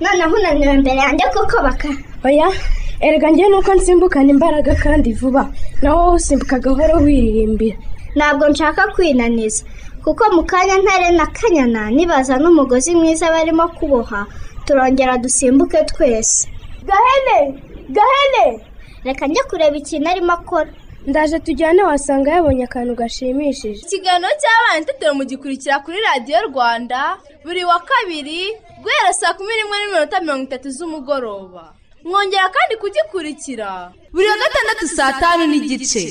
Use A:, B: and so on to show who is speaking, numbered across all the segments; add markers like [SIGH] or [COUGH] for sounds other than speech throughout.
A: noneho unaniwe imbere yanjye kuko baka.
B: Oya erega njye nuko nsimbukana imbaraga kandi vuba. Nawe usimbuka gahoro wiririmbira.
A: Ntabwo nshaka kwinaniza. Kuko mu kanya ntare na kanyana nibaza n'umugozi mwiza barimo kuboha turongera dusimbuke twese.
B: Gahene! Gahene!
A: Reka njye kureba ikintu arimo akora.
B: Ndaje tujyane wasanga yabonye akantu gashimishije.
C: Ikiganiro cy'abana itetero mugikurikira kuri radiyo rwanda buri wa kabiri guhera saa kumi n'imwe n'iminota mirongo itatu z'umugoroba. Mwongera kandi kugikurikira. Buri wa gatandatu saa tanu n'igice.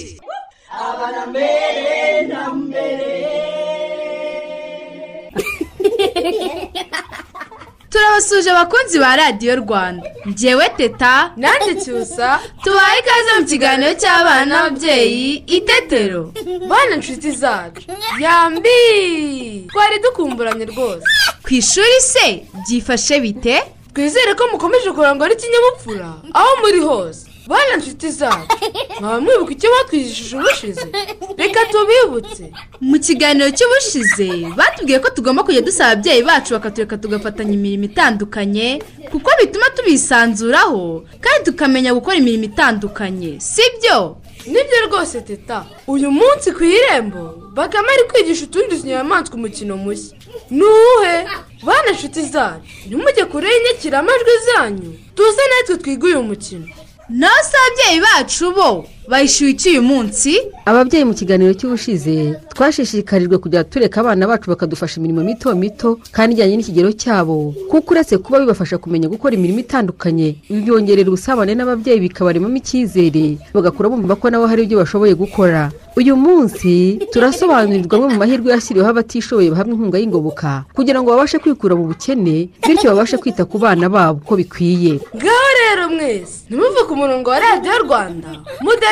C: [LAUGHS] turabasuje abakunzi ba radiyo rwanda. Ngewe teta. Nanjye cyusa. Tubaye ikaze mu kiganiro cy'abana n'ababyeyi itetero. Bana inshuti zacu. Yambi! Twari dukumburanye rwose. Ku ishuri se byifashe bite? Twizere ko mukomeje kurangwa n'ikinyabupfura. Aho muri hose. Bana inshuti zacu. [LAUGHS] Mwaba mwibuka icyo batwigishije ubushize? Reka tubibutse. Mu kiganiro cy'ubushize batubwiye ko tugomba kujya dusaba ababyeyi bacu bakatureka tugafatanya imirimo itandukanye kuko bituma tubisanzuraho kandi tukamenya gukora imirimo itandukanye. Si byo? Nibyo rwose teta. Uyu munsi ku irembo bakaba ari kwigisha utundi tunyamaswa umukino mushya. Ni uwuhe? Bana inshuti zacu ntimujye kure y'inyakiramajwi zanyu. Tuze natwe twige uyu mukino. Nawe se ababyeyi bacu bo bayishyuye iki uyu munsi
D: ababyeyi mu kiganiro cy'ubushize twashishikarijwe kujya tureka abana bacu bakadufasha imirimo mito mito kandi ijyanye n'ikigero cyabo. Kuko uretse kuba bibafasha kumenya gukora imirimo itandukanye byongerera ubusabane n'ababyeyi bikabaremamo icyizere bagakura bumva ko nabo hari ibyo bashoboye gukora. Uyu munsi turasobanurirwa amwe mu mahirwe yashyiriweho abatishoboye bahabwa inkunga y'ingoboka kugira ngo babashe kwikura mu bukene bityo babashe kwita ku bana babo uko bikwiye.
C: Ngaho rero mwese ntimuve ku murongo wa radiyo rwanda.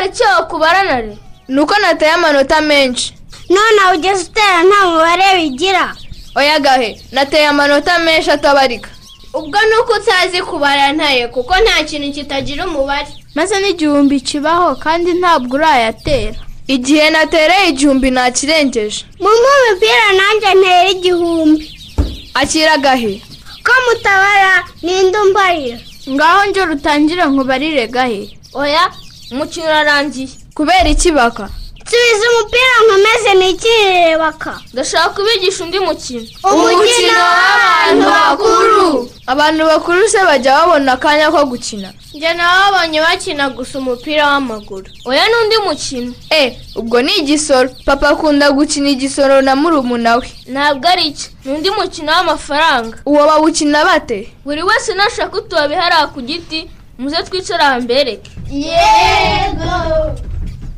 A: hari icyo wakubaranare
C: ni uko nateye amanota menshi.
A: None ugeze utera nta mubare wigira.
C: Oya gahe nateye amanota menshi atabarika.
A: Ubwo ni uko utazi kubara ntaye kuko nta kintu kitagira umubare.
C: Maze n'igihumbi kibaho kandi ntabwo urayatera. Igihe natereye igihumbi ntakirengeje.
A: Mu mupira nanjye ntera igihumbi.
C: Akira gahe?
A: Ko mutabara ninde umbarira?
C: Ngaho njye rutangire nkubarire gahe?
A: Oya umukino urarangiye.
C: Kubera ikibaka
A: subiza umupira nkomeze baka.
C: Ndashaka kubigisha undi mukino.
A: Umukino w'abantu bakuru.
C: abantu bakuru se bajya babona akanya ko gukina?
A: Njye nababonye bakina gusa umupira w'amaguru.
C: Oya n'undi mukino. Eh ubwo ni igisoro. Papa akunda gukina igisoro na murumuna we
A: ntabwo ari cyo ni undi mukino w'amafaranga.
C: Uwo bawukina bate?
A: Buri wese nashaka utubabi hariya ku giti muze twicara hambereke
C: yego.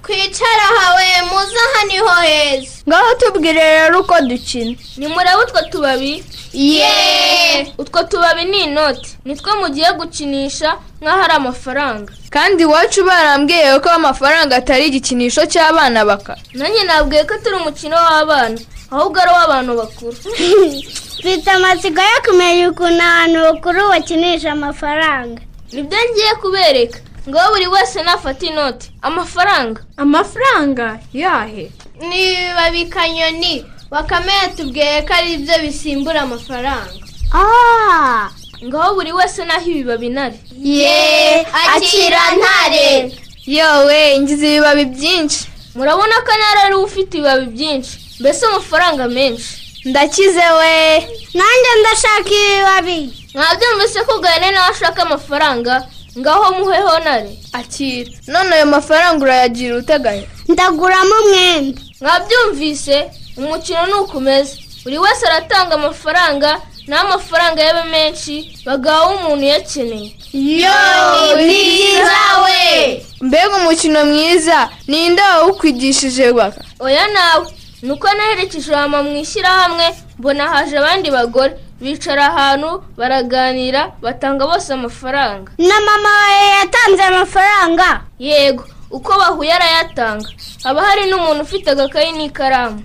A: Kwicara hawe muze aha ni ho heza.
C: Ngaho tubwire rero uko dukina.
A: Nimurebe utwo tubabi?
C: Yeee
A: utwo tubabi ni inoti. Nitwo mugiye gukinisha nk'aho ari amafaranga.
C: Kandi iwacu barambwiye ko amafaranga atari igikinisho cy'abana baka.
A: Nanjye nabwiye ko turi umukino w'abana ahubwo ari uw'abantu bakuru. [LAUGHS] Mfite amatsiko yo kumenya ukuntu abantu bakuru bakinisha amafaranga. Ni byo ngiye kubereka. Ngo buri wese nafata inoti. Amafaranga.
C: Amafaranga? Yahe?
A: Ni ibibabi kanyoni bakame yatubwiye ko ari byo bisimbura amafaranga. Ngaho buri wese naho ibibabi nari.
C: Ye,
A: akira ntare.
C: Yowe ngize ibibabi byinshi.
A: Murabona ko ntare ari ufite ibibabi byinshi. Mbese amafaranga menshi.
C: Ndakize we.
A: Nanjye ndashaka ibibabi. Mwabyumvise ko gahene nawe ashaka amafaranga ngaho muhe honare
C: akira. None ayo mafaranga urayagira utegaye
E: ndaguramo umwenda.
A: Mwabyumvise? Umukino ni uko umeze buri wese aratanga amafaranga naho amafaranga yabe menshi bagaha umuntu uyakeneye
C: yo ni byiza we mbega umukino mwiza! Ninde wawukwigishije baka.
A: Oya nawe nuko naherekeje mama mu ishyirahamwe mbona haje abandi bagore. Bicara ahantu baraganira batanga bose amafaranga.
E: Na mama wawe yatanze amafaranga?
A: Yego uko bahuye arayatanga. Haba hari n'umuntu ufite agakayi n'ikaramu.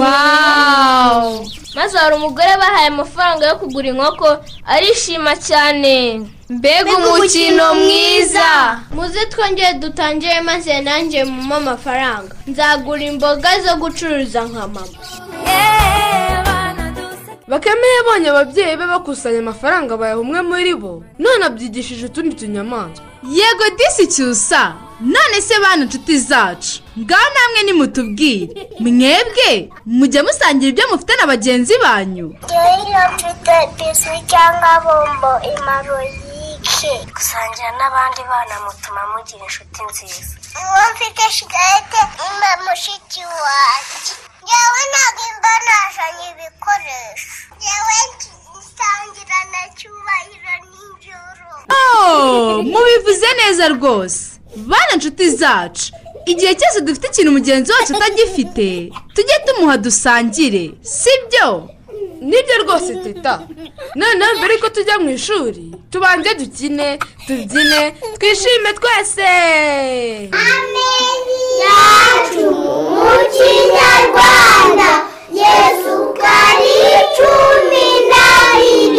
C: Wawu
A: maze hari umugore bahaye amafaranga yo kugura inkoko arishima cyane.
C: Mbega umukino mwiza!
A: muze twongere dutangire maze nanjye muma amafaranga. Nzagura imboga zo gucuruza nka mama.
C: Bakame yabonye ababyeyi be bakusanya amafaranga bayaha umwe muri bo. None abyigishije utundi tunyamaswa.
F: Yego disi cyusa. None se bana inshuti zacu. Ngaho namwe nimutubwire. Mwebwe mujya musangira ibyo mufite na bagenzi banyu.
G: Ngewe iyo mfite biswi cyangwa bombo imaruyike gusangira n'abandi bana mutuma mugira inshuti nziza. Uwo mfite shikarete imba mushiki wanjye. Ngewe ntabwo imba nazanye ibikoresho ngewe nsangira na cyubahiro n'injuru
F: mubivuze neza rwose. Bana inshuti zacu. Igihe cyose dufite ikintu mugenzi wacu atagifite tujye tumuha dusangire sibyo?
C: Ni byo rwose teta. Noneho mbere yuko tujya mu ishuri tubanze dukine tubyine twishime twese.
G: Yacu mu kinyarwanda yesu kari cumi n'abiri mutege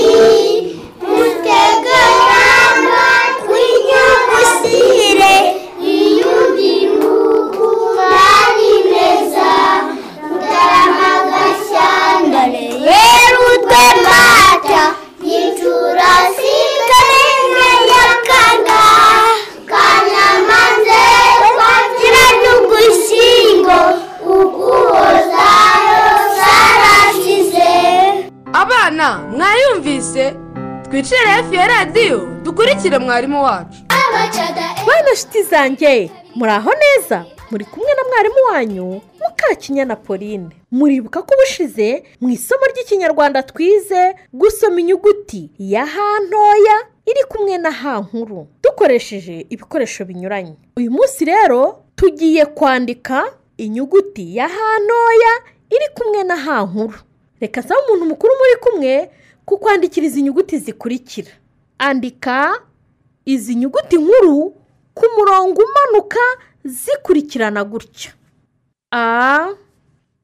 C: abana mwayumvise? Twicare hafi ya radiyo dukurikire mwarimu wacu.
H: Bana nshuti zanjye muri aho neza? Muri kumwe na mwarimu wanyu mukakinyana pauline. Muribuka ko ubushize mu isomo ry'ikinyarwanda twize gusoma inyuguti ya ha ntoya iri kumwe na ha nkuru. Dukoresheje ibikoresho binyuranye. Uyu munsi rero tugiye kwandika inyuguti ya ha ntoya iri kumwe na ha nkuru. Reka nsaba umuntu mukuru muri kumwe kukwandikira izi nyuguti zikurikira. Andika izi nyuguti nkuru ku murongo umanuka zikurikirana gutya. A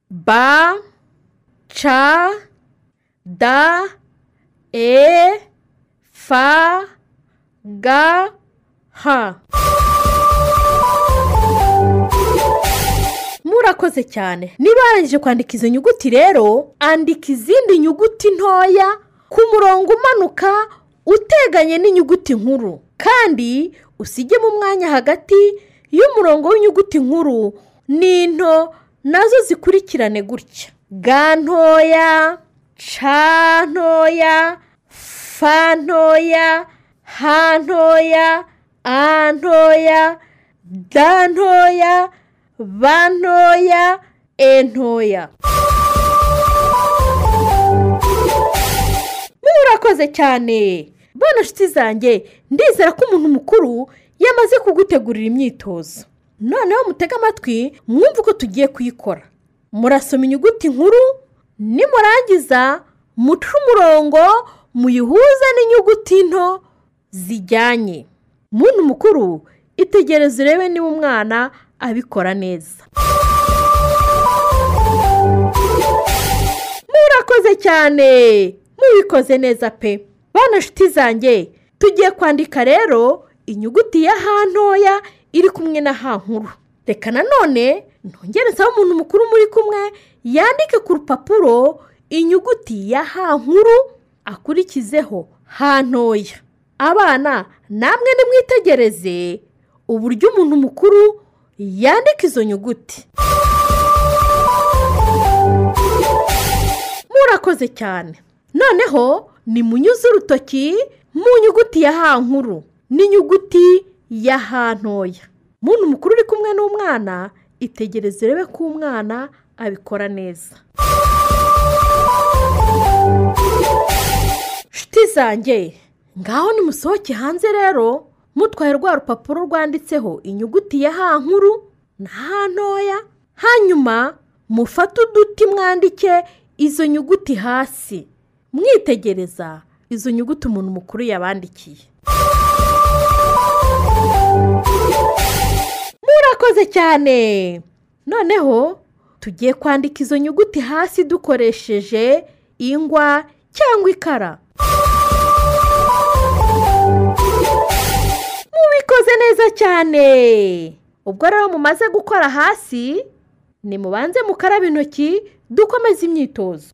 H: b c d e f g h. murakoze cyane. Niba warangije kwandika izo nyuguti rero andika izindi nyuguti ntoya ku murongo umanuka uteganye n'inyuguti nkuru. Kandi usigemo umwanya hagati y'umurongo w'inyuguti nkuru n'into na zo zikurikirane gutya. Ga ntoya ca ntoya fa ntoya ha ntoya a ntoya da ntoya ba ntoya e ntoya. Murakoze cyane. Bana nshuti zanjye ndizera ko umuntu mukuru yamaze kugutegurira imyitozo. Noneho mutege amatwi mwumve uko tugiye kuyikora. Murasoma inyuguti nkuru nimurangiza muce umurongo muyihuze n'inyuguti nto zijyanye. Muntu mukuru itegereze urebe niba umwana abikora neza. Murakoze cyane. Mubikoze neza pe. Bana nshuti zanjye tugiye kwandika rero inyuguti ya ha ntoya iri kumwe na ha nkuru. Reka nanone ntongere nsaba umuntu mukuru muri kumwe yandike ku rupapuro inyuguti ya ha nkuru akurikizeho ha ntoya. Abana namwe nimwitegereze uburyo umuntu mukuru yandika izo nyuguti. Murakoze cyane. Noneho nimunyuze urutoki mu nyuguti ya ha nkuru. N'inyuguti ya ha ntoya. Muntu mukuru uri kumwe n'umwana itegereze urebe ko umwana abikora neza. Zanjye ngaho nimusohoke hanze rero mutwaye rwa rupapuro rwanditseho inyuguti ya ha nkuru na ha ntoya. Hanyuma mufate uduti mwandike izo nyuguti hasi. Mwitegereza izo nyuguti umuntu mukuru yabandikiye. Murakoze cyane. Noneho tugiye kwandika izo nyuguti hasi dukoresheje ingwa cyangwa ikara. Mubikoze neza cyane. Ubwo rero mumaze gukora hasi nimubanze mukarabe intoki dukomeze imyitozo.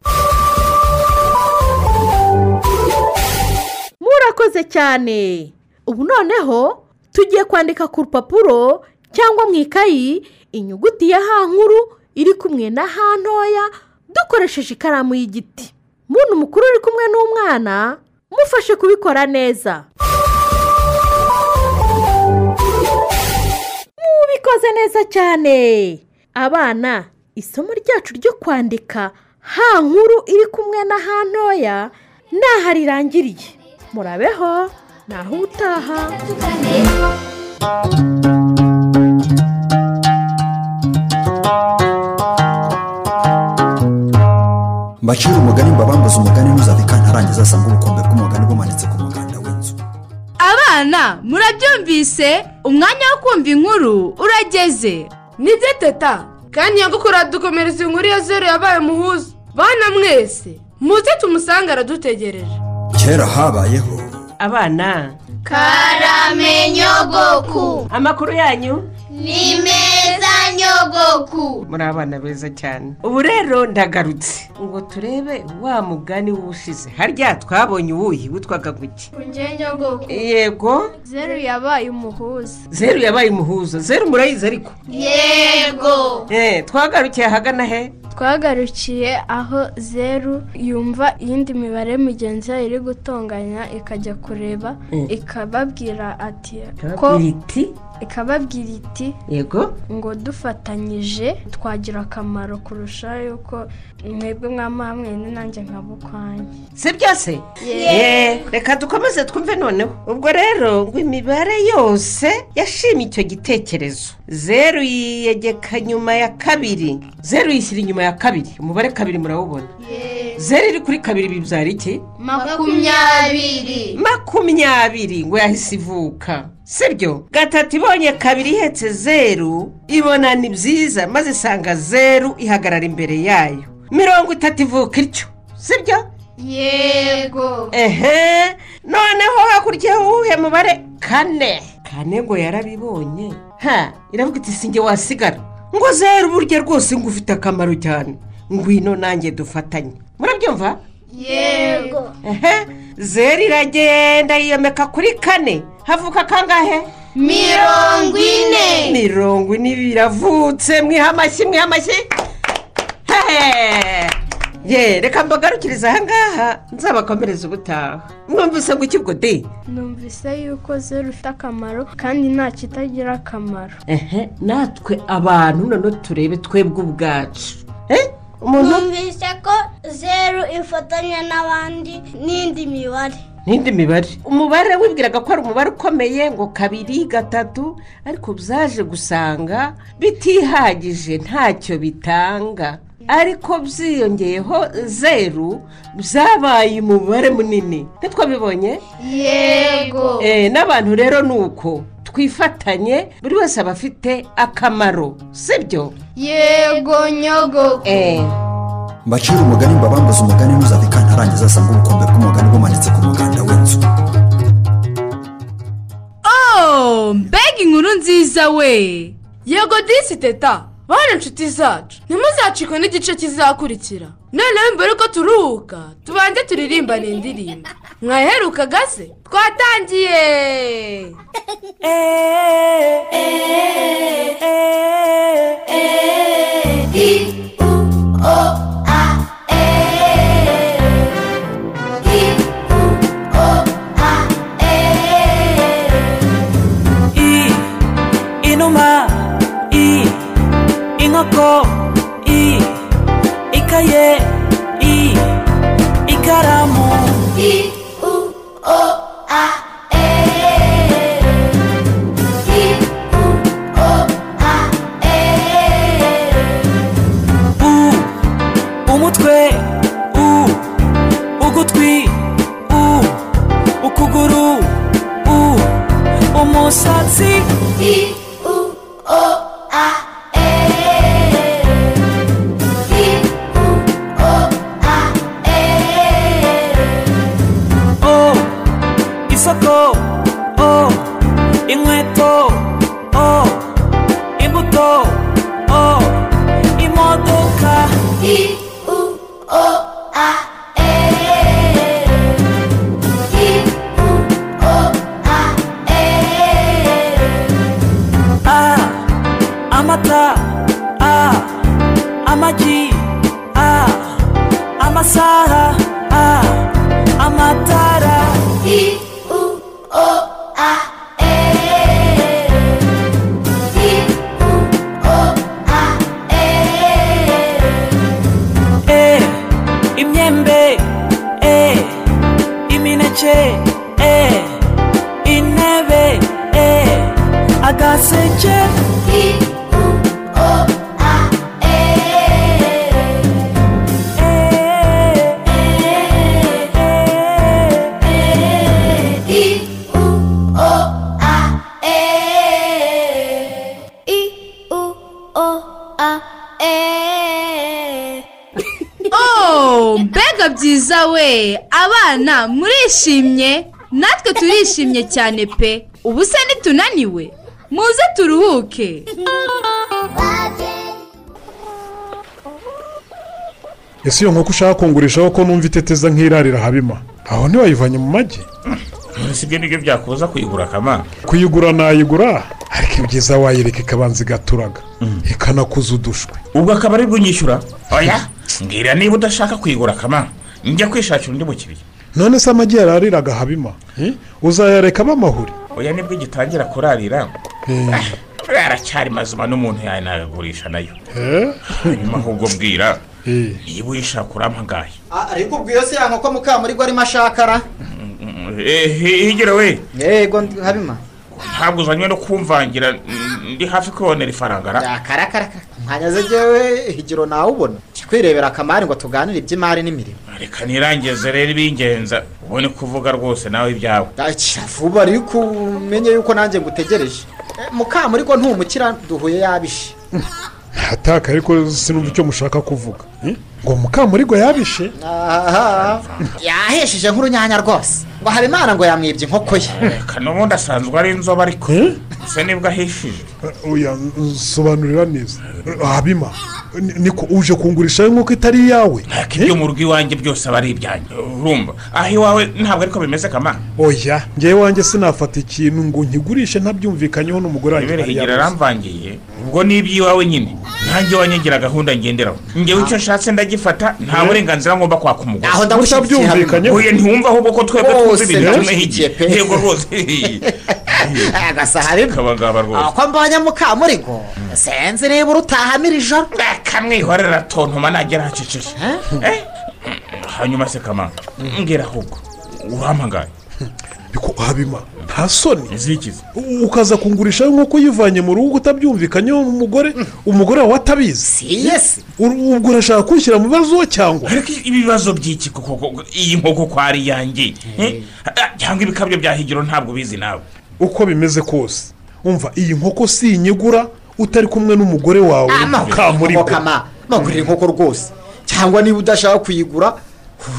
H: Murakoze cyane. Ubu noneho tugiye kwandika ku rupapuro cyangwa mu ikayi inyuguti ya ha nkuru iri kumwe na ha ntoya dukoresheje ikaramu y'igiti. Muntu mukuru uri kumwe n'umwana mufashe kubikora neza. Neza cyane. Abana isomo ryacu ryo kwandika ha nkuru iri kumwe na ha ntoya naho rirangiriye. Murabeho naho utaha
I: mbacira umugani mbabambuze umugani ntuzave kantarangiza asanga ubukombe bw'umugani bumanitse ku muganda w'inzu
F: abana murabyumvise? Umwanya wo kumva inkuru urageze.
C: Nibyo teta. Kandi nyagukuru dukomereza inkuru ya zeru yabaye muhuza bana mwese muze tumusange aradutegereje.
I: Kera habayeho
J: abana.
A: Karame nyogoku.
J: Amakuru yanyu?
A: Ni meza nyogoku
J: muri abana beza cyane. Ubu rero ndagarutse. Ngo turebe wa mugani w'ubushize harya twabonye uwuhi witwaga
A: njye nyogoku
J: yego.
A: Zeru yabaye umuhuza.
J: Zeru yabaye umuhuza. Zeru murayizi ariko?
A: Yego.
J: Eh, twagarukiye ahagana he?
K: Twagarukiye aho zeru yumva iyindi mibare mugenzi wayo iri gutunganya ikajya kureba ikababwira ati ko
J: Ikababwira iti yego.
K: ngo dufatanyije twagira akamaro kurusha yuko mwebwe mwaba mwene nanjye nkaba ukwanjye
J: si byose
K: Yeah.
J: Eh, reka dukomeze twumve noneho. Ubwo rero ngo imibare yose yashimye icyo gitekerezo. Zeru yiyegeka nyuma ya kabiri. Zeru yishyira inyuma ya kabiri. Umubare kabiri murawubona. Zeru iri kuri kabiri bibyara iki?
A: Makumyabiri.
J: Makumyabiri. Ngo yahise ivuka. Sibyo? Gatatu ibonye kabiri ihetse zeru ibona ni byiza maze isanga zeru ihagarara imbere yayo. Mirongo itatu ivuka ityo. Sibyo?
A: Yego.
J: Ehe. Noneho hakurya uwuhe mubare? Kane. Kane ngo yarabibonye. Ha iravuga iti sinjye wasigara. Ngo zeru burya rwose ngo ufite akamaro cyane. Ngwino nanjye dufatanye. Murabyumva?
A: Yego.
J: Ehe zeru iragenda yiyomeka kuri kane. Havuka kangahe?
A: Mirongo ine.
J: Mirongo ine biravutse. Mwiha amashyi mwiha amashyi. Hehe. Ye reka mbagarukirize ahangaha nzabakomereza ubutaha. Mwumvise ngo ikibwo de
K: numvise yuko zeru ifite akamaro kandi nta kitagira akamaro.
J: Ehe natwe abantu noneho turebe twebwe ubwacu. Eh, umuntu
E: numvise ko zeru ifatanya n'abandi n'indi mibare.
J: N'indi mibare? Umubare wibwiraga ko ari umubare ukomeye ngo kabiri gatatu ariko byaje gusanga bitihagije ntacyo bitanga. Ariko byiyongeyeho zeru byabaye umubare munini. Ntitwabibonye
A: yego.
J: Eh, n'abantu rero ni uko. Twifatanye buri wese aba afite akamaro sibyo?
A: Yego nyogoku
J: Eh,
I: mbacira umugani mbabambuze umugani ntuzave kantarangiza asanga ubukombe bw'umugani bumanitse ku muganda w'inzu.
F: Oh mbega inkuru nziza we.
C: Yego disi teta. Bane inshuti zacu ntimuzacikwe n'igice kizakurikira noneho mbere ko turuhuka tubanze turirimbane indirimbo mwaherukaga se twatangiye
A: I,
F: ako mbega byiza we! Abana murishimye. Natwe turishimye cyane pe. Ubu se nitunaniwe muze turuhuke.
L: Ese iyo nkoko ushaka kungurishaho ko numva iteteza nk'irarira habima? Aho ntiwayivanye mu magi?
M: Si ibyo ni byo byakubuza kuyigura kama
L: kuyigura nayigura? Ariko ibyiza wayireka ikabanza igaturaga. Ikanakuza udushwi.
M: Ubwo akaba ari bwo unyishyura? Oya! Mbwira niba udashaka kuyigura kama njya kwishakira undi mukiriya.
L: None se amagi yarariraga habima? Eh? uzayarekamo amahuri?
M: Oya ni bwo igitangira kurarira.
L: Eh,
M: aracyari mazima n'umuntu yanagurisha na yo.
L: Eh?
M: hanyuma ahubwo mbwira
L: Eh.
M: niba uyishaka urampangaye
N: ariko ubwo iyo se ya nkoko mukamurigwa arimo ashakara
M: higire we.
N: Yego habima.
M: Ntabwo uzanywe no kumvangira ndi hafi kubonera ifaranga ra
N: nkanyaze jyewe higiro nawubona. Kwirebera akamari ngo tuganire iby'imari n'imirimo.
M: Reka nirangize rero ibingenza ubone kuvuga rwose nawe ibyawe.
N: Vuba ariko umenye yuko nanjye ngutegereje. Eh, mukamurigwa ntumukira duhuye yabishe.
L: Hataka ariko sinumva icyo mushaka kuvuga. Eh? Ngo mukamurigo yabishe?
N: Yahesheje nk'urunyanya rwose. Ngo habimana ngo yamwibye inkoko ye.
M: Reka n'ubundi asanzwe ari inzobe ariko. Se ni bwo ahishije
L: oya nsobanurira neza. Habima ni- niko uje kungurishaho inkoko itari iyawe?
M: Ariko ibyo mu rugo iwanjye byose aba ari ibyanjye. Urumva? Aho iwawe ntabwo ariko bimeze kama?
L: Oya ngewe wanjye sinafata ikintu ngo nkigurishe ntabyumvikanyeho n'umugore wanjye
M: ibere
L: ntari
M: higira
L: yabuze.
M: aramvangiye ubwo ni iby'iwawe nyine? Nanjye wanyagira gahunda ngenderaho. Ngewe icyo nshatse ndagifata nta burenganzira ngomba kwaka umugore
N: Aho ndagushyigikiye
L: Mutabyumvikanyeho.
M: oya ntiwumva ahubwo ko twebwe twumva ibintu kimwe higiye yego rwose. [LAUGHS]
N: agasahari
M: kabagaba rwose
N: ko mbonye mukamurigo senze niba urutahamira ijoro.
M: Kamwihorera tontoma nagera hacecetse Eh? hanyuma se kama mbwira ahubwo. Urampagaye
L: Niko habima nta soni.
M: Zikize
L: ukaza kungurishaho inkoko uyivanye mu rugo utabyumvikanyeho n'umugore umugore wawe atabizi
N: si yesi
L: ubwo urashaka kwishyira mu bibazo cyangwa?
M: Ariko ibibazo by'iki koko? Koko, iyi nkoko ko ari Eh? Ah, cyangwa ibikabyo bya higiro ntabwo ubizi nawe.
L: Uko bimeze kose. Umva iyi nkoko si inyigura utari kumwe n'umugore wawe. Mukamurigo
N: kama magurira inkoko rwose. Cyangwa niba udashaka kuyigura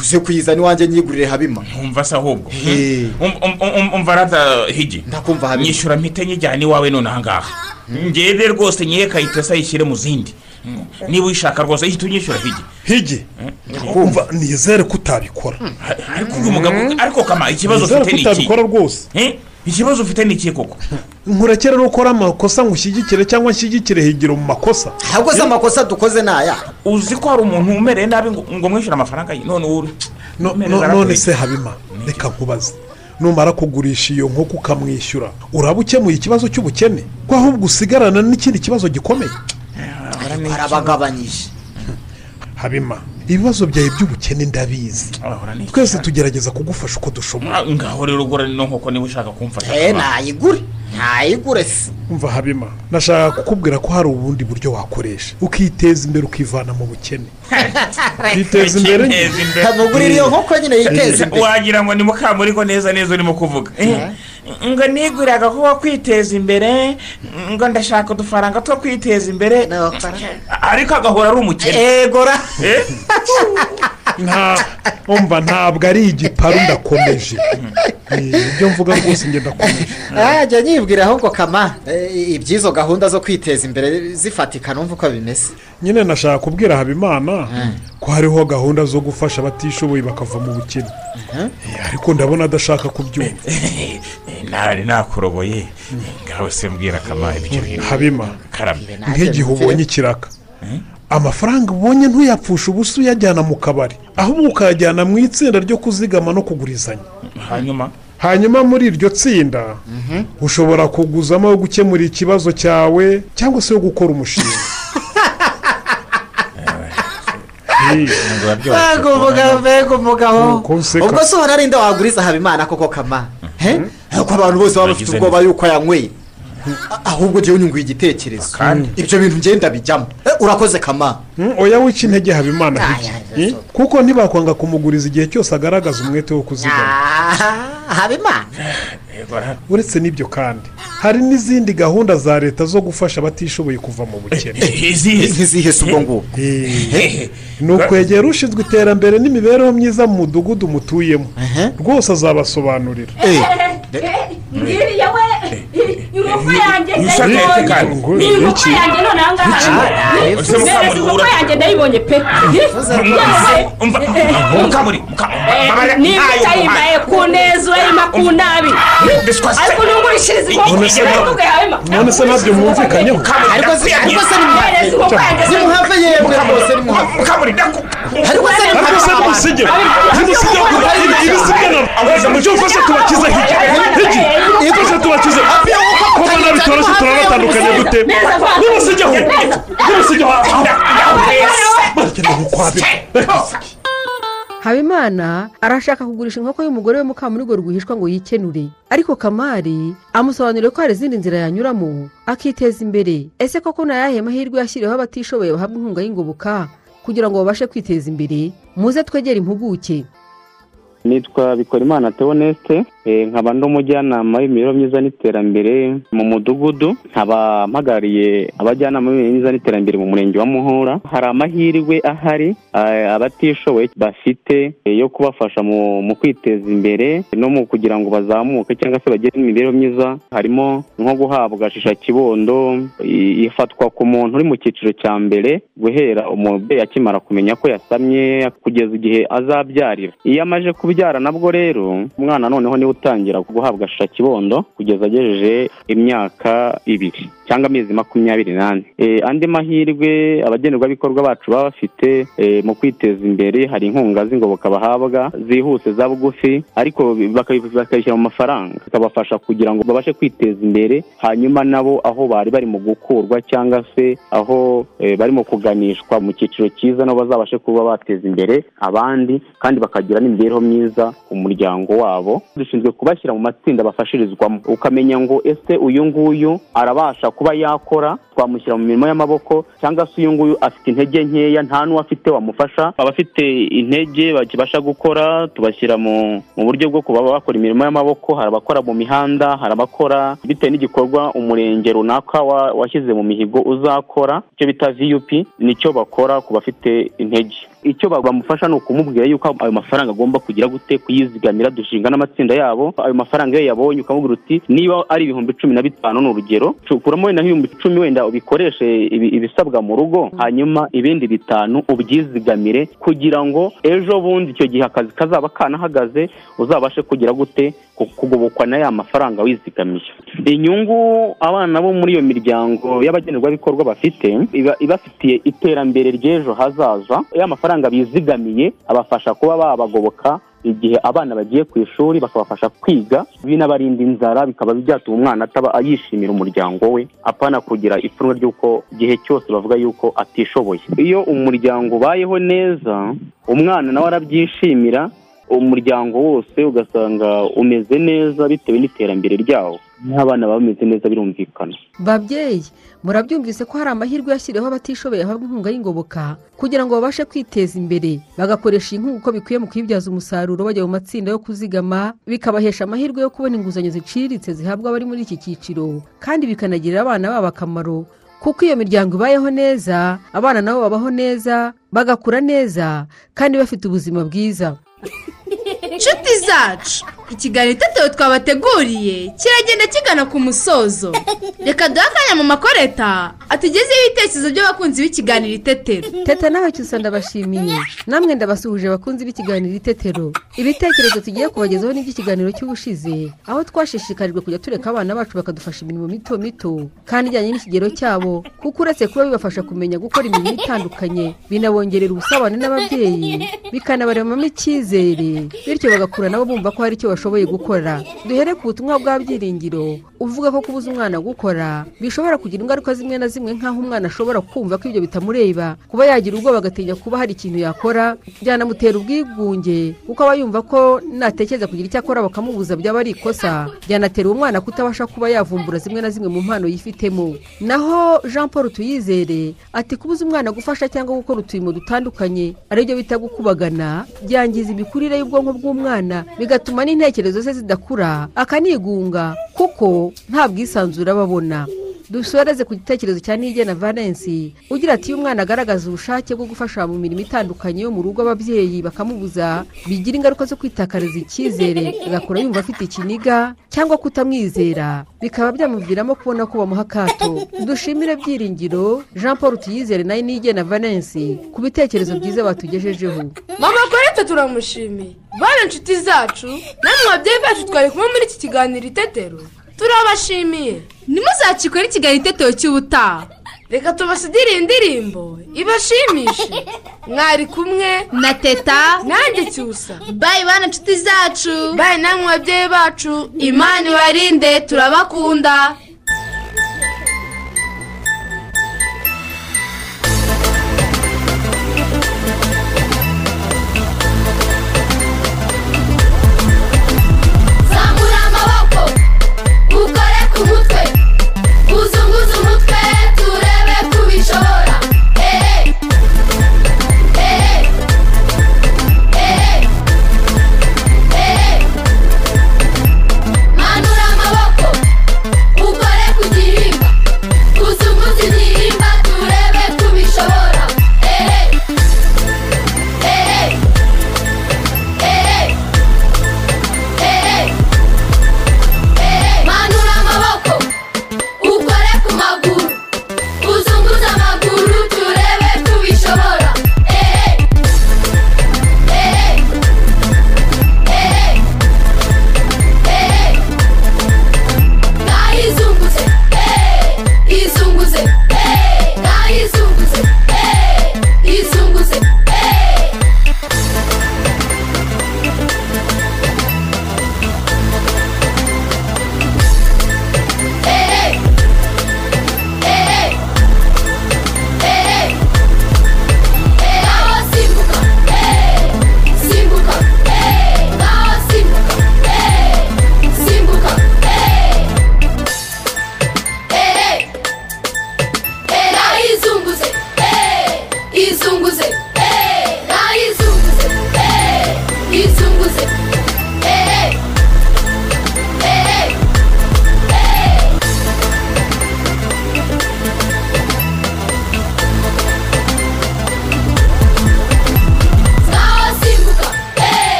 N: uze kuyizana iwanjye nyigurire habima
M: ntumva se ahubwo. Um- um- um- umva rada higi.
N: Ndakumva habima
M: nyishyura mpite nyijyana iwawe none ahangaha ngebe rwose nyihe kayitesa ayishyire mu zindi. Mm. niba uyishaka rwose ihita unyishyura higi.
L: Higi umva nizere ko utabikora
M: ariko uyu mugabo ariko kama ikibazo
L: nizere
M: ufite
L: ko
M: ni iki?
L: utabikora rwose?
M: Ikibazo ufite ni iki koko?
L: Nkurekere no ukora amakosa ngo ushyigikire cyangwa nshyigikire higiro mu makosa.
N: Ahubwo se amakosa dukoze ni aya?
M: Uzi ko hari umuntu umereye nabi ngo mwishyure amafaranga ye? None uri
L: No- no- none se habima reka nkubaze. Numara kugurisha iyo nkoko ukamwishyura uraba ukemuye ikibazo cy'ubukene? Ko ahubwo usigarana n'ikindi kibazo gikomeye?
N: Arabagabanyije.
L: Habima. Ibibazo byawe by'ubukene ndabizi. Twese tugerageza kugufasha uko dushoboye.
M: Ngaho rero ugura no nk'uko niba ushaka kumfasha
N: Eh, nayigure ntayigure se
L: umva habima nashaka kukubwira ko hari ubundi buryo wakoresha. Ukiteza imbere ukivana mu bukene. [LAUGHS] Yiteza imbere.
N: Amugurira iyo nkoko nyine yiteza imbere.
M: wagira ngo ni mukamuriko neza neza urimo kuvuga. Ngo niguriraga ko kwiteza imbere ngo ndashaka udufaranga two kwiteza imbere. Ariko agahora ari umukene.
N: Egora.
L: Nta [LAUGHS] umva ntabwo ari igiparu ndakomeje. Eh, ibyo mvuga rwose njye ndakomeje.
N: Ajya nyibwira ahubwo kama eh, iby'izo gahunda zo kwiteza imbere zifatika numva uko bimeze.
L: Nyine nashaka kubwira habimana ko hariho gahunda zo gufasha abatishoboye bakava mu bukene. Eh, ariko ndabona adashaka kubyumva.
M: Nari nakuroboye ngaho se mbwira akama ibyo bintu.
L: Habima nk'igihe ubonye ikiraka. Amafaranga ubonye ntuyapfushe ubusa uyajyana mu kabari ahubwo ukayajyana mu itsinda ryo kuzigama no kugurizanya
M: hanyuma?
L: Hanyuma muri iryo tsinda ushobora kuguzamo yo gukemura ikibazo cyawe cyangwa se yo gukora umushinga.
N: Mbega umugabo mbega umugabo
L: nseka.
N: ubwo se ubona ari nde waguriza habimana koko kama? He? Ko abantu bose baba bafite ubwoba yuko yanyweye. Ahubwo jyewe unyunguye igitekerezo ibyo bintu ngenda bijyamo Eh, urakoze kama
L: Mm, oya wica intege habimana hirya Eh, kuko ntibakwanga kumuguriza igihe cyose agaragaza umwete wo kuzigama
N: habimana
L: uretse n'ibyo kandi hari n'izindi gahunda za leta zo gufasha abatishoboye kuva mu bukene
N: nk'izihe se ubwo ngubwo
L: Eh, ni ukwegera ushinzwe iterambere n'imibereho myiza mu mudugudu mutuyemo rwose azabasobanurira
O: ngiriya we inkoko yanjye ndayibonye
L: iki?
O: yanjye none aha ngaha Mbere inkoko yanjye ndayibonye pe niba utayimbaye ku neza urayima ku nabi ariko ntungurishirize inkoko habima
L: none se ntabyo mwumvikanyeho
N: ariko se nimuhave yemwe rwose nimuhave ariko se
L: ariko se nimusige nimusige ibisiganwa mu cyo ufashe tubakize hirya hirya ufashe tubakize nimusige aho nimusige aho bakeneye ukwabira
D: habimana arashaka kugurisha inkoko y'umugore we mukamurigo rwihishwa ngo yikenure ariko kamari amusobanurira ko hari izindi nzira yanyuramo akiteza imbere ese koko ni ayahe mahirwe yashyiriweho abatishoboye bahabwa inkunga y'ingoboka kugira ngo babashe kwiteza imbere muze twegere impuguke
P: nitwa bikorimana teoneste eh, nkaba ndi umujyanama w'imibereho myiza n'iterambere mu mudugudu nkaba mpagarariye abajyanama b'imibereho myiza n'iterambere mu murenge wa muhura hari amahirwe ahari eh, abatishoboye bafite eh, yo kubafasha mu kwiteza imbere no mu kugira ngo bazamuke cyangwa se bagire imibereho myiza. Harimo nko guhabwa shisha kibondo ifatwa ku muntu uri mu cyiciro cya mbere guhera umubyeyi akimara kumenya ko yasamye kugeza igihe azabyarira. Iyo amaze kubyara nabwo rero umwana noneho ni we utangira guhabwa shisha kibondo kugeza agejeje imyaka ibiri. Cyangwa amezi makumyabiri n'ane. Eh, andi mahirwe abagenerwabikorwa bacu baba bafite eh, mu kwiteza imbere hari inkunga z'ingoboka bahabwa zihuse za bugufi ariko bakabishyira mu mafaranga. Bikabafasha kugira ngo babashe kwiteza imbere hanyuma nabo aho bari bari mu gukurwa cyangwa se aho eh, barimo kuganishwa mu cyiciro cyiza nabo bazabashe kuba bateza imbere abandi kandi bakagira n'imibereho myiza ku muryango wabo. Dushinzwe kubashyira mu matsinda bafashirizwamo. Ukamenya ngo ese uyu nguyu arabasha kuba yakora twamushyira mu mirimo y'amaboko cyangwa se uyu nguyu afite intege nkeya nta n'uwo afite wamufasha abafite intege bakibasha gukora tubashyira mu buryo bwo kuba bakora imirimo y'amaboko hari abakora mu mihanda hari abakora bitewe n'igikorwa umurenge runaka wa- washyize mu mihigo uzakora. Icyo bita vup ni cyo bakora ku bafite intege. Icyo ba- bamufasha ni ukumubwira yuko ayo mafaranga agomba kugira gute kuyizigamira dushinga n'amatsinda yabo. Ayo mafaranga iyo yabonye ukamubwira uti niba ari ibihumbi cumi na bitanu ni urugero cukuramo wenda nk'ibihumbi icumi wenda ubikoreshe ibi- ibisabwa mu rugo hanyuma ibindi bitanu ubyizigamire kugira ngo ejo bundi icyo gihe akazi kazaba kanahagaze uzabashe kugira gute ku- kugobokwa na ya mafaranga wizigamiye inyungu abana bo muri iyo miryango y'abagenerwabikorwa bafite iba ibafitiye iterambere ry'ejo hazaza. Ya mafaranga bizigamiye abafasha kuba babagoboka igihe abana bagiye ku ishuri bakabafasha kwiga binabarinda inzara bikaba byatuma umwana ataba yishimira umuryango we apana kugira ipfunwe ry'uko igihe cyose bavuga yuko atishoboye. Iyo umuryango ubayeho neza umwana nawe arabyishimira umuryango wose ugasanga umeze neza bitewe n'iterambere ryawo. N'abana baba bameze neza birumvikana.
D: Babyeyi murabyumvise ko hari amahirwe yashyiriweho abatishoboye ahabwa inkunga y'ingoboka kugira ngo babashe kwiteza imbere. Bagakoresha iyi nkunga uko bikwiye mu kuyibyaza umusaruro bajya mu matsinda yo kuzigama bikabahesha amahirwe yo kubona inguzanyo ziciriritse zihabwa abari muri iki cyiciro. Kandi bikanagirira abana babo akamaro kuko iyo miryango ibayeho neza abana nabo babaho neza bagakura neza kandi bafite ubuzima bwiza.
F: Inshuti zacu ikiganiro itetero twabateguriye. Kiragenda kigana ku musozo. Reka duhe akanya mu makoreta. Atugezeho ibitekerezo by'abakunzi b'ikiganiro itetero.
D: Teta nawe cyusa ndabashimiye. Namwe ndabasuhuje abakunzi b'ikiganiro itetero. Ibitekerezo tugiye kubagezaho n'iby'ikiganiro cy'ubushize. Aho twashishikarijwe kujya tureka abana bacu bakadufasha imirimo mito mito. Kandi ijyanye n'ikigero cyabo kuko uretse kuba bibafasha kumenya gukora imirimo itandukanye binabongerera ubusabane n'ababyeyi bikanabaremamo icyizere. Bityo bagakura nabo bumva ko hari icyo bashoboye gukora duhere ku butumwa bwa byiringiro. Uvuga ko kubuza umwana gukora bishobora kugira ingaruka zimwe na zimwe nk'aho umwana ashobora kumva ko ibyo bitamureba. Kuba yagira ubwoba agatinya kuba hari ikintu yakora byanamutera ubwigunge kuko aba yumva ko natekereza kugira icyo akora bakamubuza byaba ari ikosa byanatera uwo mwana kutabasha kuba yavumbura zimwe na zimwe mu mpano yifitemo. Naho jean paul tuyizere ati kubuza umwana gufasha cyangwa gukora uturimo dutandukanye ari byo bita gukubagana byangiza imikurire y'ubwonko bw'umwana bigatuma n'intekerezo ze zidakura akanigunga kuko nta bwisanzure aba abona dusoreze ku gitekerezo cya nigena valensi ugira ati iyo umwana agaragaza ubushake bwo gufasha mu mirimo itandukanye yo mu rugo ababyeyi bakamubuza bigira ingaruka zo kwitakariza icyizere agakura yumva afite ikiniga cyangwa kutamwizera. Bikaba byamuviramo kubona ko bamuha akato. Dushimire byiringiro jean paul tuyizere nawe nigena valensi ku bitekerezo byiza batugejejeho.
F: Mama korete turamushimiye. Bane inshuti zacu namwe babyeyi bacu twari kumwe muri iki kiganiro itetero. Turabashimiye. Ntimuzacikore ikiganiro itetero cy'ubutaha reka tubasigire indirimbo. Ibashimishe. Mwari kumwe na teta. Nanjye cyusa bayi bana inshuti zacu. Bayi namwe babyeyi bacu. Imana ibarinde turabakunda.